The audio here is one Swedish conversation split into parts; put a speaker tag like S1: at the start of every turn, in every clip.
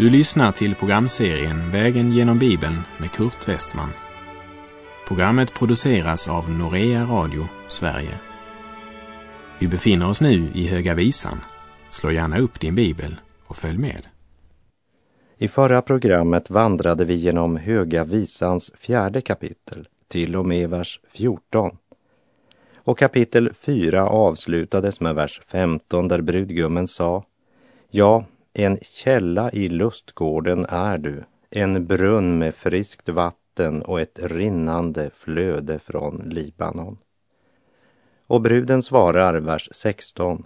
S1: Du lyssnar till programserien Vägen genom Bibeln med Kurt Westman. Programmet produceras av Norea Radio Sverige. Vi befinner oss nu i Höga Visan. Slå gärna upp din bibel och följ med.
S2: I förra programmet vandrade vi genom Höga Visans fjärde kapitel till och med vers 14. Och kapitel 4 avslutades med vers 15 där brudgummen sa Ja, en källa i lustgården är du, en brunn med friskt vatten och ett rinnande flöde från Libanon. Och bruden svarar, vers 16.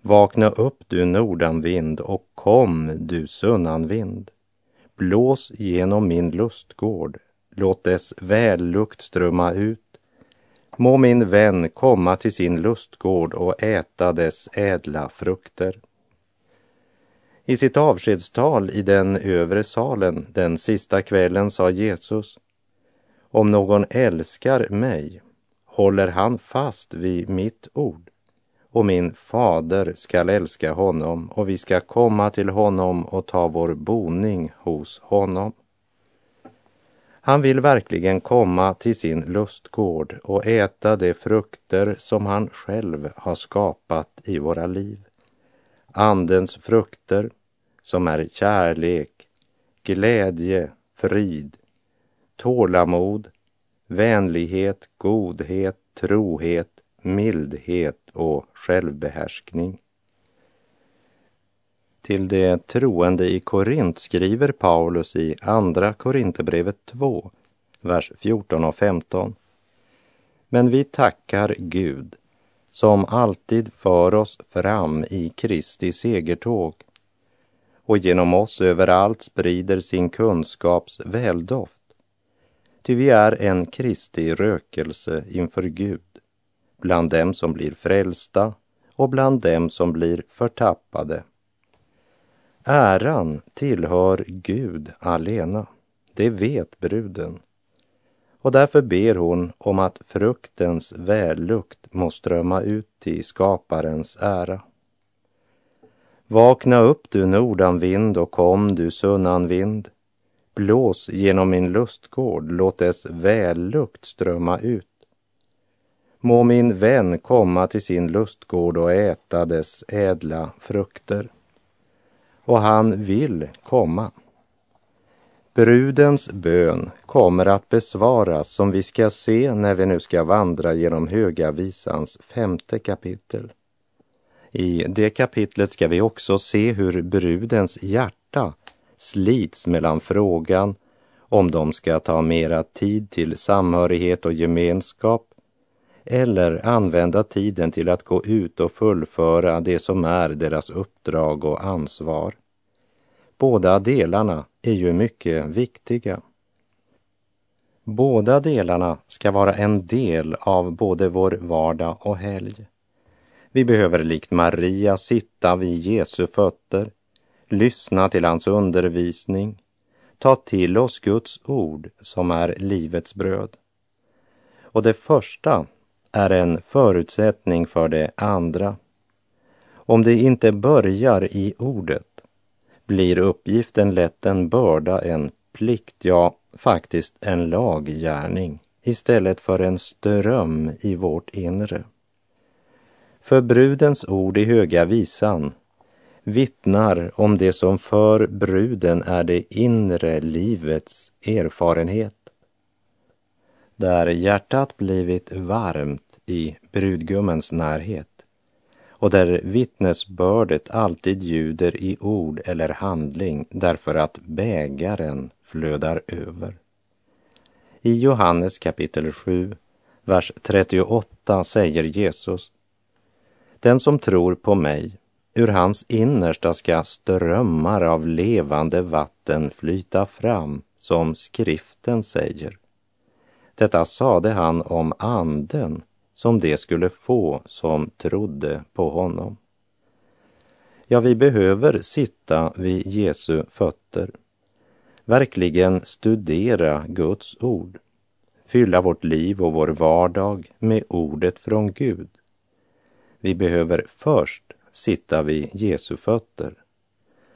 S2: Vakna upp du nordanvind och kom du sunnanvind. Blås genom min lustgård, låt dess vällukt strömma ut. Må min vän komma till sin lustgård och äta dess ädla frukter. I sitt avskedstal i den övre salen den sista kvällen sa Jesus Om någon älskar mig håller han fast vid mitt ord och min fader skall älska honom och vi ska komma till honom och ta vår boning hos honom. Han vill verkligen komma till sin lustgård och äta de frukter som han själv har skapat i våra liv. Andens frukter som är kärlek, glädje, frid, tålamod, vänlighet, godhet, trohet, mildhet och självbehärskning. Till de troende i Korint skriver Paulus i Andra Korinthierbrevet 2, vers 14 och 15. Men vi tackar Gud som alltid för oss fram i Kristi segertåg och genom oss överallt sprider sin kunskaps väldoft. Ty vi är en Kristi rökelse inför Gud, bland dem som blir frälsta och bland dem som blir förtappade. Äran tillhör Gud alena, det vet bruden. Och därför ber hon om att fruktens vällukt må strömma ut till skaparens ära. Vakna upp du nordanvind och kom du sunnanvind. Blås genom min lustgård, låt dess vällukt strömma ut. Må min vän komma till sin lustgård och äta dess ädla frukter. Och han vill komma. Brudens bön kommer att besvaras som vi ska se när vi nu ska vandra genom Höga Visans femte kapitel. I det kapitlet ska vi också se hur brudens hjärta slits mellan frågan om de ska ta mera tid till samhörighet och gemenskap eller använda tiden till att gå ut och fullföra det som är deras uppdrag och ansvar. Båda delarna är ju mycket viktiga. Båda delarna ska vara en del av både vår vardag och helg. Vi behöver likt Maria sitta vid Jesu fötter, lyssna till hans undervisning, ta till oss Guds ord som är livets bröd. Och det första är en förutsättning för det andra. Om det inte börjar i ordet blir uppgiften lätt en börda, en plikt, ja, faktiskt en laggärning istället för en ström i vårt inre. För brudens ord i Höga Visan vittnar om det som för bruden är det inre livets erfarenhet. Där hjärtat blivit varmt i brudgummens närhet och där vittnesbördet alltid ljuder i ord eller handling därför att bägaren flödar över. I Johannes kapitel 7, vers 38 säger Jesus den som tror på mig, ur hans innersta ska strömmar av levande vatten flyta fram, som skriften säger. Detta sade han om anden som de skulle få som trodde på honom. Ja, vi behöver sitta vid Jesu fötter, verkligen studera Guds ord, fylla vårt liv och vår vardag med ordet från Gud vi behöver först sitta vid Jesu fötter.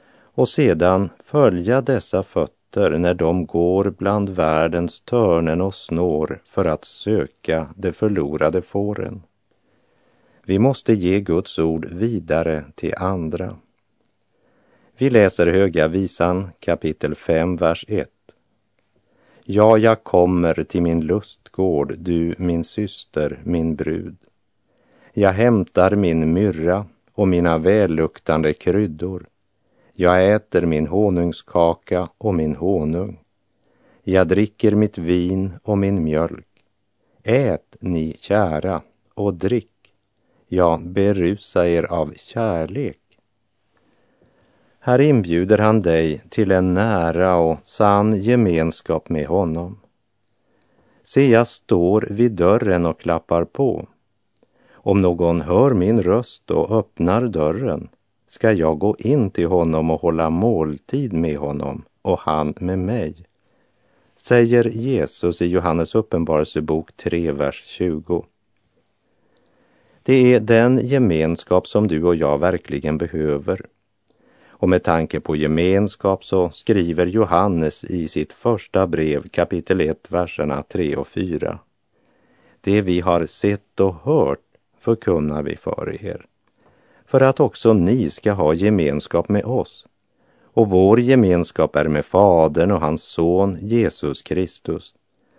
S2: och sedan följa dessa fötter när de går bland världens törnen och snår för att söka de förlorade fåren. Vi måste ge Guds ord vidare till andra. Vi läser Höga visan kapitel 5, vers 1. Ja, jag kommer till min lustgård, du min syster, min brud. Jag hämtar min myrra och mina välluktande kryddor. Jag äter min honungskaka och min honung. Jag dricker mitt vin och min mjölk. Ät, ni kära, och drick. Ja, berusa er av kärlek. Här inbjuder han dig till en nära och sann gemenskap med honom. Se, jag står vid dörren och klappar på. Om någon hör min röst och öppnar dörren ska jag gå in till honom och hålla måltid med honom och han med mig, säger Jesus i Johannes uppenbarelsebok 3, vers 20. Det är den gemenskap som du och jag verkligen behöver och med tanke på gemenskap så skriver Johannes i sitt första brev kapitel 1, verserna 3 och 4. Det vi har sett och hört förkunnar vi för er, för att också ni ska ha gemenskap med oss. Och vår gemenskap är med Fadern och hans son Jesus Kristus.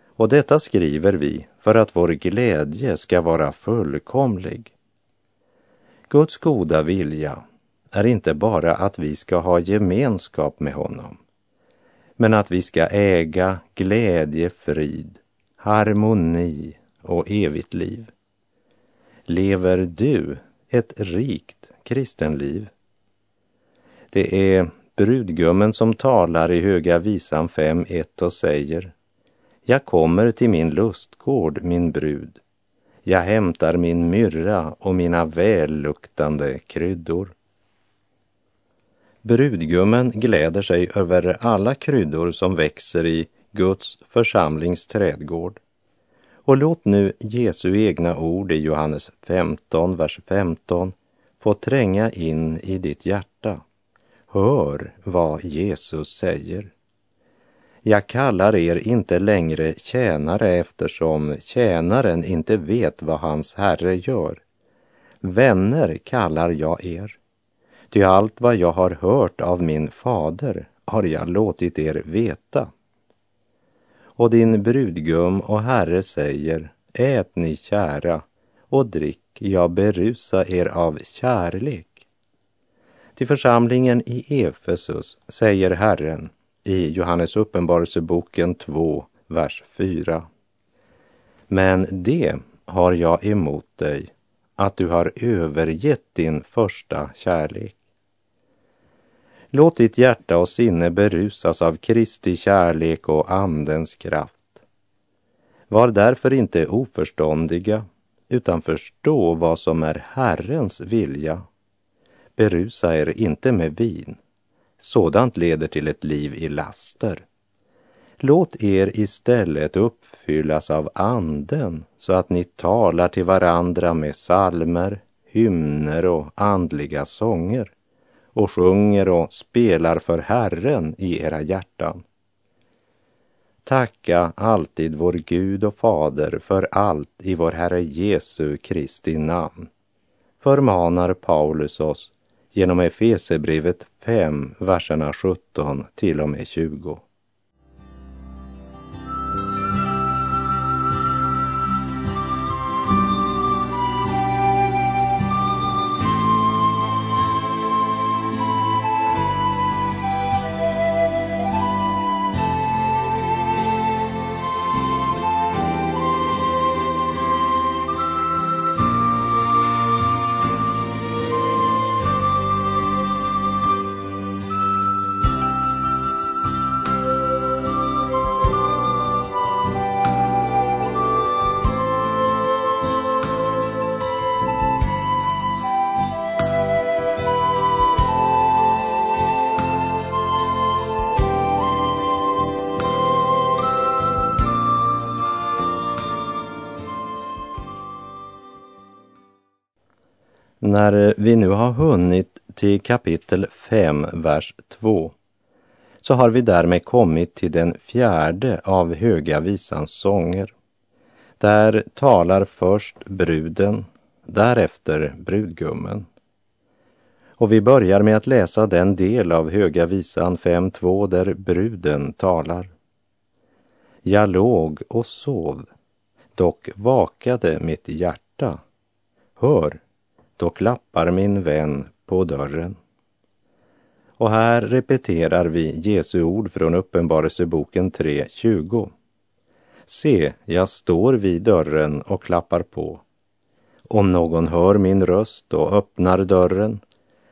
S2: Och detta skriver vi för att vår glädje ska vara fullkomlig. Guds goda vilja är inte bara att vi ska ha gemenskap med honom, men att vi ska äga glädje, frid, harmoni och evigt liv. Lever du ett rikt kristenliv? Det är brudgummen som talar i Höga visan 5.1 och säger Jag kommer till min lustgård, min brud. Jag hämtar min myrra och mina välluktande kryddor. Brudgummen gläder sig över alla kryddor som växer i Guds församlings trädgård. Och låt nu Jesu egna ord i Johannes 15, vers 15 få tränga in i ditt hjärta. Hör vad Jesus säger. Jag kallar er inte längre tjänare eftersom tjänaren inte vet vad hans herre gör. Vänner kallar jag er. Ty allt vad jag har hört av min fader har jag låtit er veta. Och din brudgum och herre säger, ät ni kära och drick, jag berusa er av kärlek. Till församlingen i Efesus säger Herren i Johannes uppenbarelseboken 2, vers 4. Men det har jag emot dig, att du har övergett din första kärlek. Låt ditt hjärta och sinne berusas av Kristi kärlek och Andens kraft. Var därför inte oförståndiga, utan förstå vad som är Herrens vilja. Berusa er inte med vin. Sådant leder till ett liv i laster. Låt er istället uppfyllas av Anden så att ni talar till varandra med salmer, hymner och andliga sånger och sjunger och spelar för Herren i era hjärtan. Tacka alltid vår Gud och Fader för allt i vår Herre Jesu Kristi namn, förmanar Paulus oss genom Efesebrevet 5, verserna 17 till och med 20. När vi nu har hunnit till kapitel 5, vers 2, så har vi därmed kommit till den fjärde av Höga visans sånger. Där talar först bruden, därefter brudgummen. Och vi börjar med att läsa den del av Höga visan 5.2 där bruden talar. Jag låg och sov, dock vakade mitt hjärta. Hör, då klappar min vän på dörren. Och här repeterar vi Jesu ord från Uppenbarelseboken 3.20. Se, jag står vid dörren och klappar på. Om någon hör min röst och öppnar dörren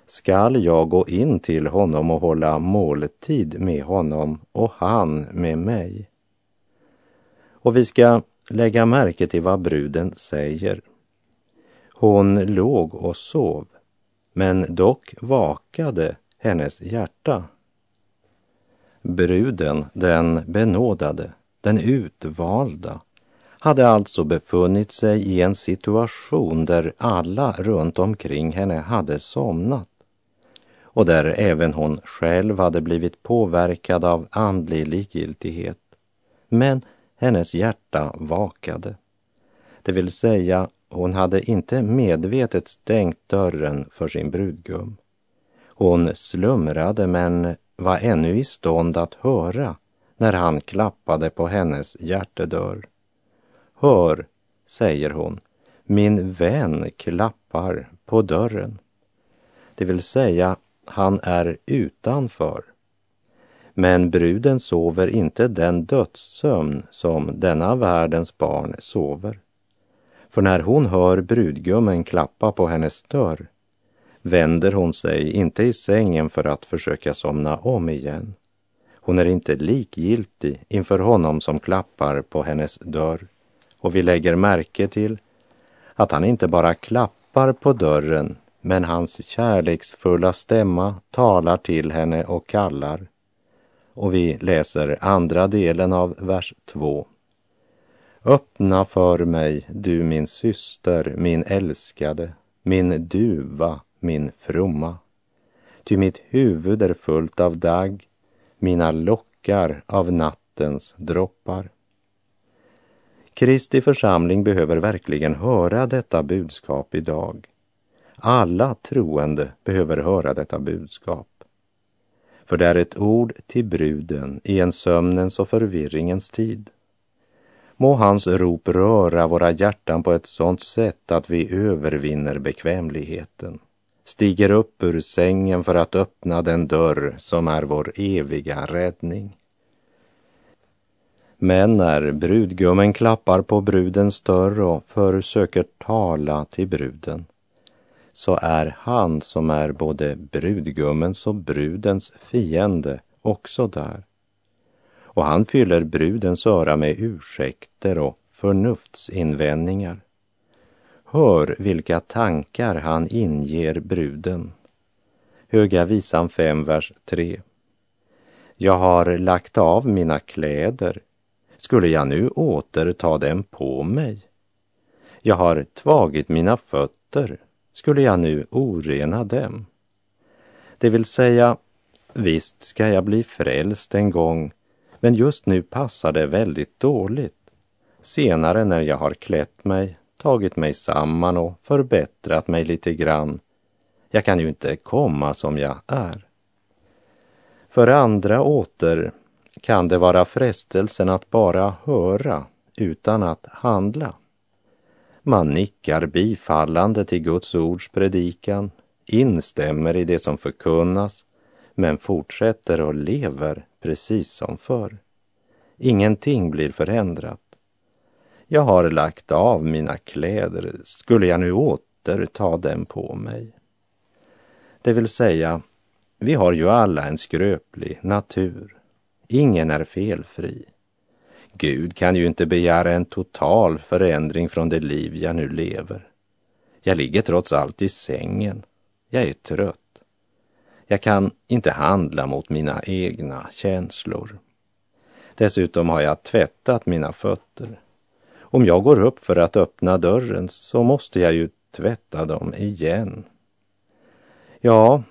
S2: skall jag gå in till honom och hålla måltid med honom och han med mig. Och vi ska lägga märke till vad bruden säger. Hon låg och sov, men dock vakade hennes hjärta. Bruden, den benådade, den utvalda, hade alltså befunnit sig i en situation där alla runt omkring henne hade somnat och där även hon själv hade blivit påverkad av andlig likgiltighet. Men hennes hjärta vakade. Det vill säga, hon hade inte medvetet stängt dörren för sin brudgum. Hon slumrade men var ännu i stånd att höra när han klappade på hennes hjärtedörr. Hör, säger hon, min vän klappar på dörren. Det vill säga, han är utanför. Men bruden sover inte den dödssömn som denna världens barn sover. För när hon hör brudgummen klappa på hennes dörr vänder hon sig inte i sängen för att försöka somna om igen. Hon är inte likgiltig inför honom som klappar på hennes dörr. Och vi lägger märke till att han inte bara klappar på dörren men hans kärleksfulla stämma talar till henne och kallar. Och vi läser andra delen av vers 2. Öppna för mig, du min syster, min älskade, min duva, min fromma. Ty mitt huvud är fullt av dagg, mina lockar av nattens droppar. Kristi församling behöver verkligen höra detta budskap idag. Alla troende behöver höra detta budskap. För det är ett ord till bruden i en sömnens och förvirringens tid. Må hans rop röra våra hjärtan på ett sådant sätt att vi övervinner bekvämligheten, stiger upp ur sängen för att öppna den dörr som är vår eviga räddning. Men när brudgummen klappar på brudens dörr och försöker tala till bruden så är han som är både brudgummens och brudens fiende också där. Och han fyller brudens öra med ursäkter och förnuftsinvändningar. Hör vilka tankar han inger bruden. Höga visan 5, vers 3. Jag har lagt av mina kläder. Skulle jag nu åter ta dem på mig? Jag har tvagit mina fötter skulle jag nu orena dem? Det vill säga, visst ska jag bli frälst en gång, men just nu passar det väldigt dåligt. Senare när jag har klätt mig, tagit mig samman och förbättrat mig lite grann, jag kan ju inte komma som jag är. För andra åter kan det vara frestelsen att bara höra utan att handla. Man nickar bifallande till Guds ords predikan, instämmer i det som förkunnas, men fortsätter och lever precis som förr. Ingenting blir förändrat. Jag har lagt av mina kläder, skulle jag nu åter ta dem på mig? Det vill säga, vi har ju alla en skröplig natur. Ingen är felfri. Gud kan ju inte begära en total förändring från det liv jag nu lever. Jag ligger trots allt i sängen. Jag är trött. Jag kan inte handla mot mina egna känslor. Dessutom har jag tvättat mina fötter. Om jag går upp för att öppna dörren så måste jag ju tvätta dem igen. Ja,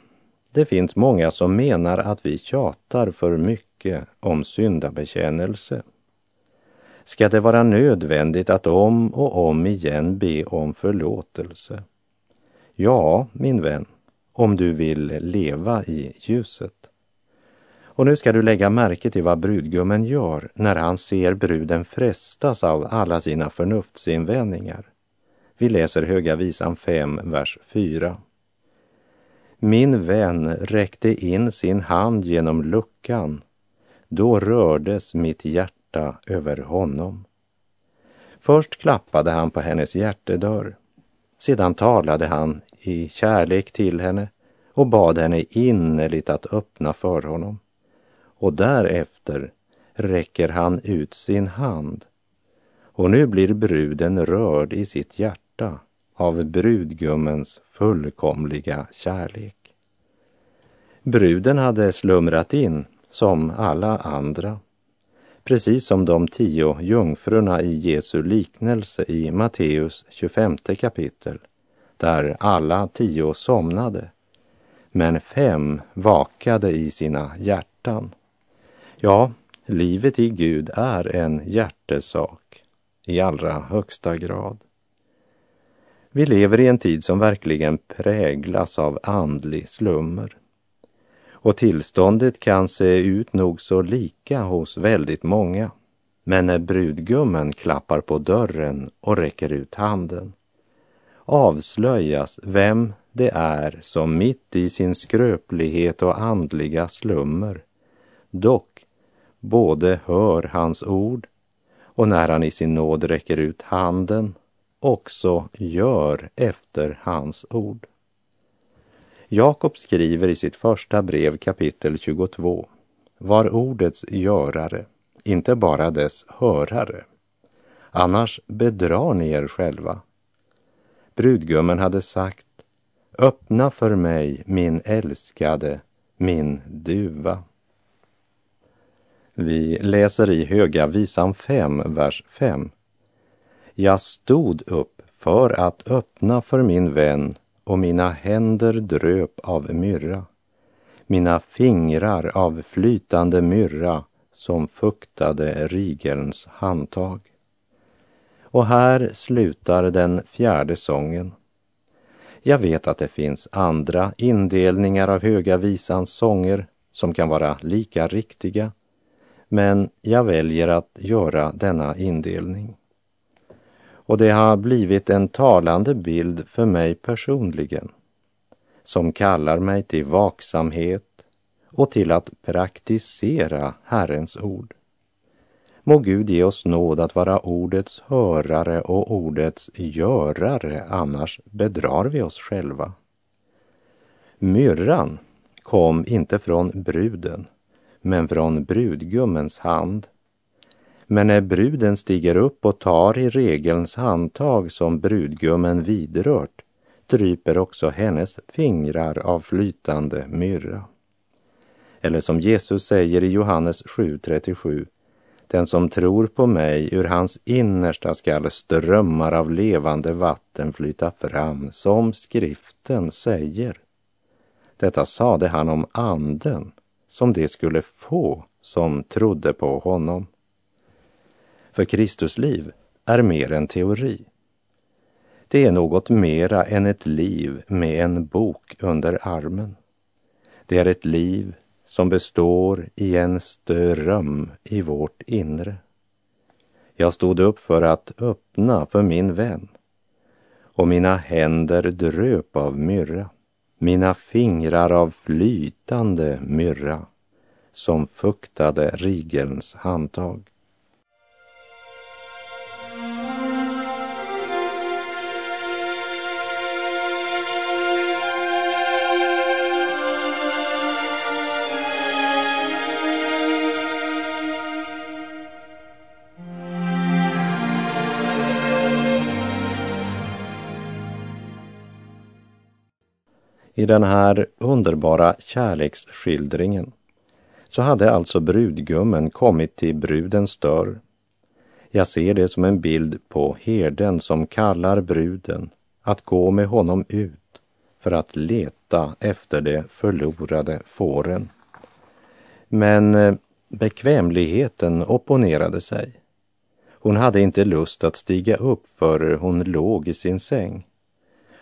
S2: det finns många som menar att vi tjatar för mycket om syndabekännelse. Ska det vara nödvändigt att om och om igen be om förlåtelse? Ja, min vän, om du vill leva i ljuset. Och nu ska du lägga märke till vad brudgummen gör när han ser bruden frestas av alla sina förnuftsinvändningar. Vi läser Höga visan 5, vers 4. Min vän räckte in sin hand genom luckan. Då rördes mitt hjärta över honom. Först klappade han på hennes hjärtedörr. Sedan talade han i kärlek till henne och bad henne innerligt att öppna för honom. Och därefter räcker han ut sin hand. Och nu blir bruden rörd i sitt hjärta av brudgummens fullkomliga kärlek. Bruden hade slumrat in som alla andra, precis som de tio jungfrurna i Jesu liknelse i Matteus 25 kapitel, där alla tio somnade, men fem vakade i sina hjärtan. Ja, livet i Gud är en hjärtesak i allra högsta grad. Vi lever i en tid som verkligen präglas av andlig slummer. Och tillståndet kan se ut nog så lika hos väldigt många. Men när brudgummen klappar på dörren och räcker ut handen avslöjas vem det är som mitt i sin skröplighet och andliga slummer dock både hör hans ord och när han i sin nåd räcker ut handen också gör efter hans ord. Jakob skriver i sitt första brev kapitel 22 var ordets görare, inte bara dess hörare. Annars bedrar ni er själva. Brudgummen hade sagt Öppna för mig, min älskade, min duva. Vi läser i Höga visan 5, vers 5. Jag stod upp för att öppna för min vän och mina händer dröp av myrra, mina fingrar av flytande myrra som fuktade rigelns handtag. Och här slutar den fjärde sången. Jag vet att det finns andra indelningar av Höga visans sånger som kan vara lika riktiga, men jag väljer att göra denna indelning och det har blivit en talande bild för mig personligen som kallar mig till vaksamhet och till att praktisera Herrens ord. Må Gud ge oss nåd att vara ordets hörare och ordets görare, annars bedrar vi oss själva. Myrran kom inte från bruden, men från brudgummens hand men när bruden stiger upp och tar i regelns handtag som brudgummen vidrört dryper också hennes fingrar av flytande myrra. Eller som Jesus säger i Johannes 7.37 den som tror på mig, ur hans innersta skall strömmar av levande vatten flyta fram, som skriften säger. Detta sade han om anden, som det skulle få som trodde på honom. För Kristus liv är mer än teori. Det är något mera än ett liv med en bok under armen. Det är ett liv som består i en ström i vårt inre. Jag stod upp för att öppna för min vän och mina händer dröp av myrra, mina fingrar av flytande myrra som fuktade rigelns handtag. I den här underbara kärleksskildringen så hade alltså brudgummen kommit till brudens dörr. Jag ser det som en bild på herden som kallar bruden att gå med honom ut för att leta efter de förlorade fåren. Men eh, bekvämligheten opponerade sig. Hon hade inte lust att stiga upp för hon låg i sin säng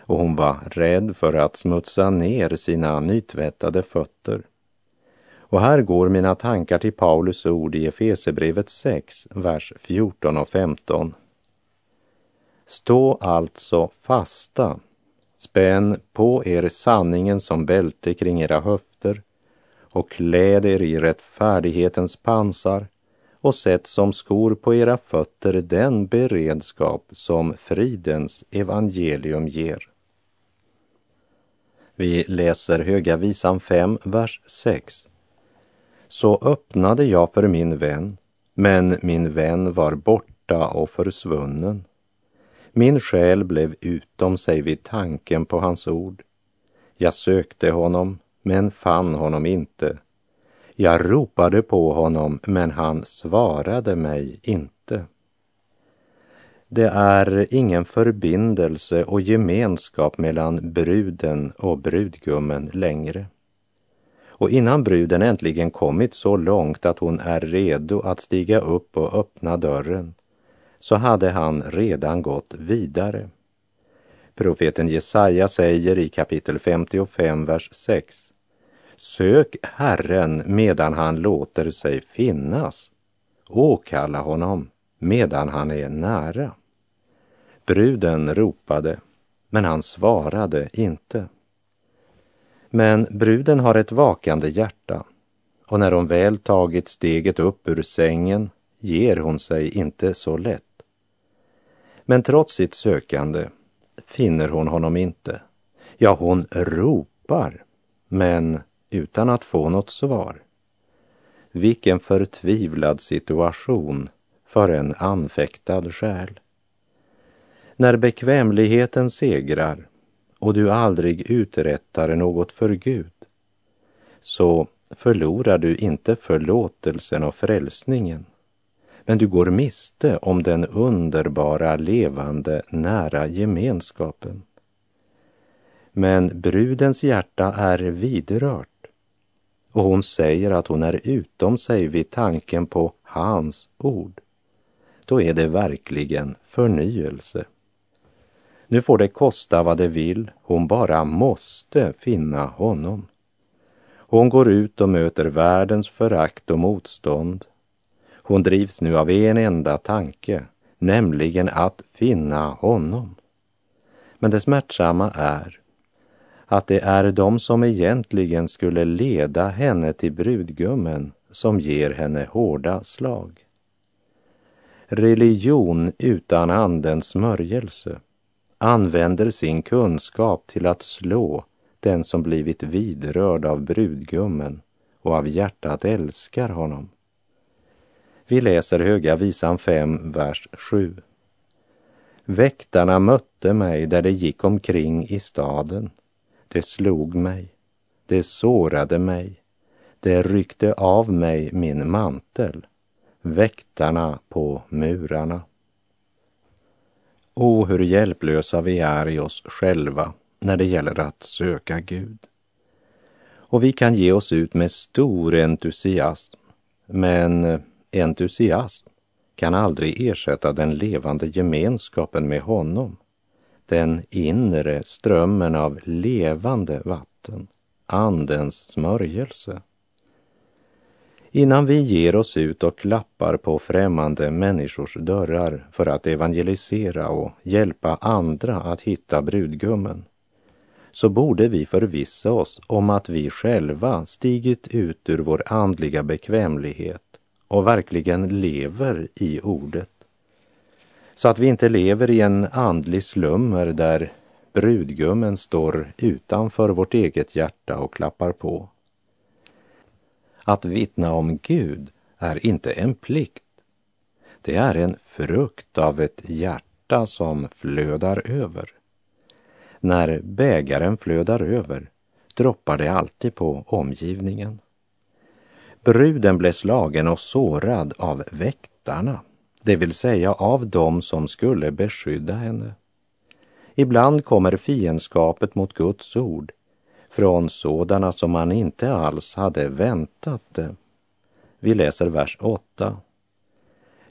S2: och hon var rädd för att smutsa ner sina nytvättade fötter. Och här går mina tankar till Paulus ord i Efesebrevet 6, vers 14 och 15. Stå alltså fasta, spänn på er sanningen som bälte kring era höfter och kläd er i rättfärdighetens pansar och sätt som skor på era fötter den beredskap som fridens evangelium ger. Vi läser Höga visan 5, vers 6. Så öppnade jag för min vän, men min vän var borta och försvunnen. Min själ blev utom sig vid tanken på hans ord. Jag sökte honom, men fann honom inte. Jag ropade på honom, men han svarade mig inte. Det är ingen förbindelse och gemenskap mellan bruden och brudgummen längre. Och innan bruden äntligen kommit så långt att hon är redo att stiga upp och öppna dörren, så hade han redan gått vidare. Profeten Jesaja säger i kapitel 55, vers 6. Sök Herren medan han låter sig finnas. Åkalla honom medan han är nära. Bruden ropade, men han svarade inte. Men bruden har ett vakande hjärta och när hon väl tagit steget upp ur sängen ger hon sig inte så lätt. Men trots sitt sökande finner hon honom inte. Ja, hon ropar, men utan att få något svar. Vilken förtvivlad situation för en anfäktad själ. När bekvämligheten segrar och du aldrig uträttar något för Gud, så förlorar du inte förlåtelsen och frälsningen, men du går miste om den underbara, levande, nära gemenskapen. Men brudens hjärta är vidrört och hon säger att hon är utom sig vid tanken på hans ord. Då är det verkligen förnyelse. Nu får det kosta vad det vill, hon bara måste finna honom. Hon går ut och möter världens förakt och motstånd. Hon drivs nu av en enda tanke, nämligen att finna honom. Men det smärtsamma är att det är de som egentligen skulle leda henne till brudgummen som ger henne hårda slag. Religion utan andens smörjelse använder sin kunskap till att slå den som blivit vidrörd av brudgummen och av hjärtat älskar honom. Vi läser Höga visan 5, vers 7. Väktarna mötte mig där de gick omkring i staden. Det slog mig, det sårade mig, det ryckte av mig min mantel, väktarna på murarna. O, hur hjälplösa vi är i oss själva när det gäller att söka Gud. Och vi kan ge oss ut med stor entusiasm, men entusiasm kan aldrig ersätta den levande gemenskapen med honom, den inre strömmen av levande vatten, Andens smörjelse. Innan vi ger oss ut och klappar på främmande människors dörrar för att evangelisera och hjälpa andra att hitta brudgummen, så borde vi förvissa oss om att vi själva stigit ut ur vår andliga bekvämlighet och verkligen lever i ordet. Så att vi inte lever i en andlig slummer där brudgummen står utanför vårt eget hjärta och klappar på. Att vittna om Gud är inte en plikt. Det är en frukt av ett hjärta som flödar över. När bägaren flödar över droppar det alltid på omgivningen. Bruden blev slagen och sårad av väktarna, det vill säga av dem som skulle beskydda henne. Ibland kommer fiendskapet mot Guds ord från sådana som man inte alls hade väntat det. Vi läser vers 8.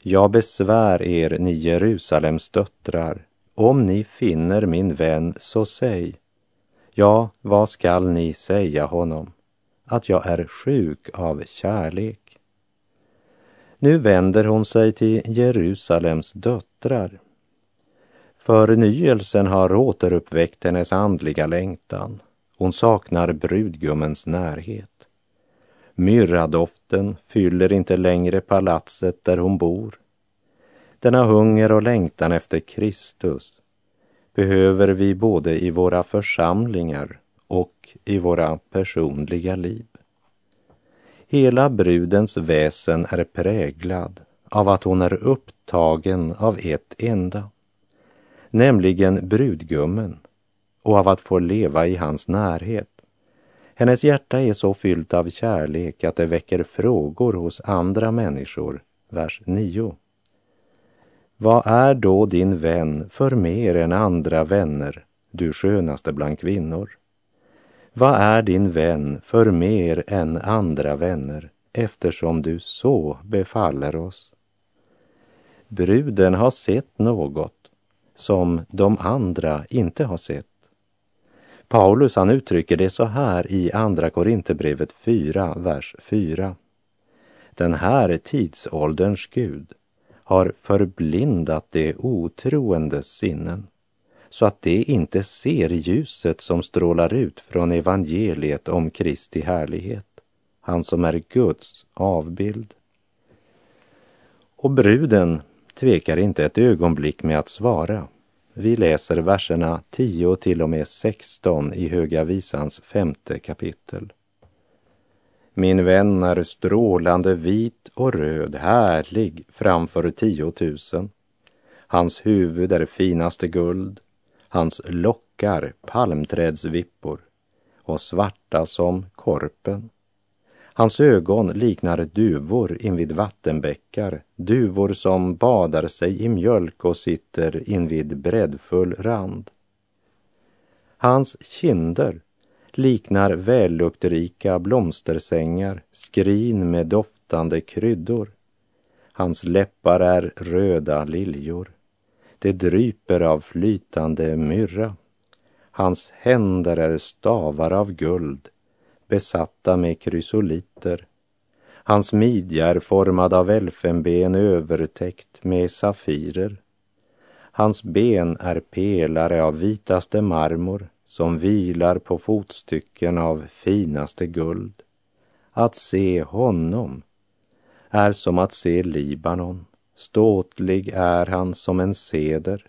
S2: Jag besvär er, ni Jerusalems döttrar, om ni finner min vän, så säg. Ja, vad skall ni säga honom? Att jag är sjuk av kärlek. Nu vänder hon sig till Jerusalems döttrar. Förnyelsen har återuppväckt hennes andliga längtan. Hon saknar brudgummens närhet. Myrradoften fyller inte längre palatset där hon bor. Denna hunger och längtan efter Kristus behöver vi både i våra församlingar och i våra personliga liv. Hela brudens väsen är präglad av att hon är upptagen av ett enda, nämligen brudgummen och av att få leva i hans närhet. Hennes hjärta är så fyllt av kärlek att det väcker frågor hos andra människor. Vers 9. Vad är då din vän för mer än andra vänner, du skönaste bland kvinnor? Vad är din vän för mer än andra vänner, eftersom du så befaller oss? Bruden har sett något som de andra inte har sett. Paulus han uttrycker det så här i Andra Korinthierbrevet 4, vers 4. Den här tidsålderns Gud har förblindat de otroendes sinnen så att de inte ser ljuset som strålar ut från evangeliet om Kristi härlighet, han som är Guds avbild. Och bruden tvekar inte ett ögonblick med att svara. Vi läser verserna 10 till och med 16 i Höga Visans femte kapitel. Min vän är strålande vit och röd, härlig framför tiotusen. Hans huvud är finaste guld, hans lockar palmträdsvippor och svarta som korpen. Hans ögon liknar duvor invid vattenbäckar, duvor som badar sig i mjölk och sitter invid breddfull rand. Hans kinder liknar välluktrika blomstersängar, skrin med doftande kryddor. Hans läppar är röda liljor. Det dryper av flytande myrra. Hans händer är stavar av guld, besatta med krysoliter. Hans midja är formad av elfenben övertäckt med safirer. Hans ben är pelare av vitaste marmor som vilar på fotstycken av finaste guld. Att se honom är som att se Libanon. Ståtlig är han som en seder.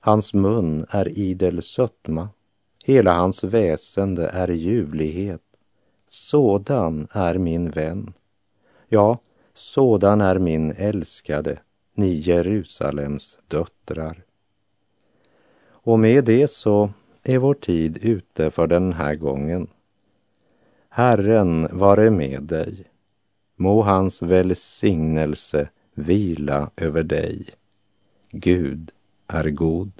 S2: Hans mun är idel sötma. Hela hans väsende är ljuvlighet. Sådan är min vän. Ja, sådan är min älskade, ni Jerusalems döttrar. Och med det så är vår tid ute för den här gången. Herren vare med dig. Må hans välsignelse vila över dig. Gud är god.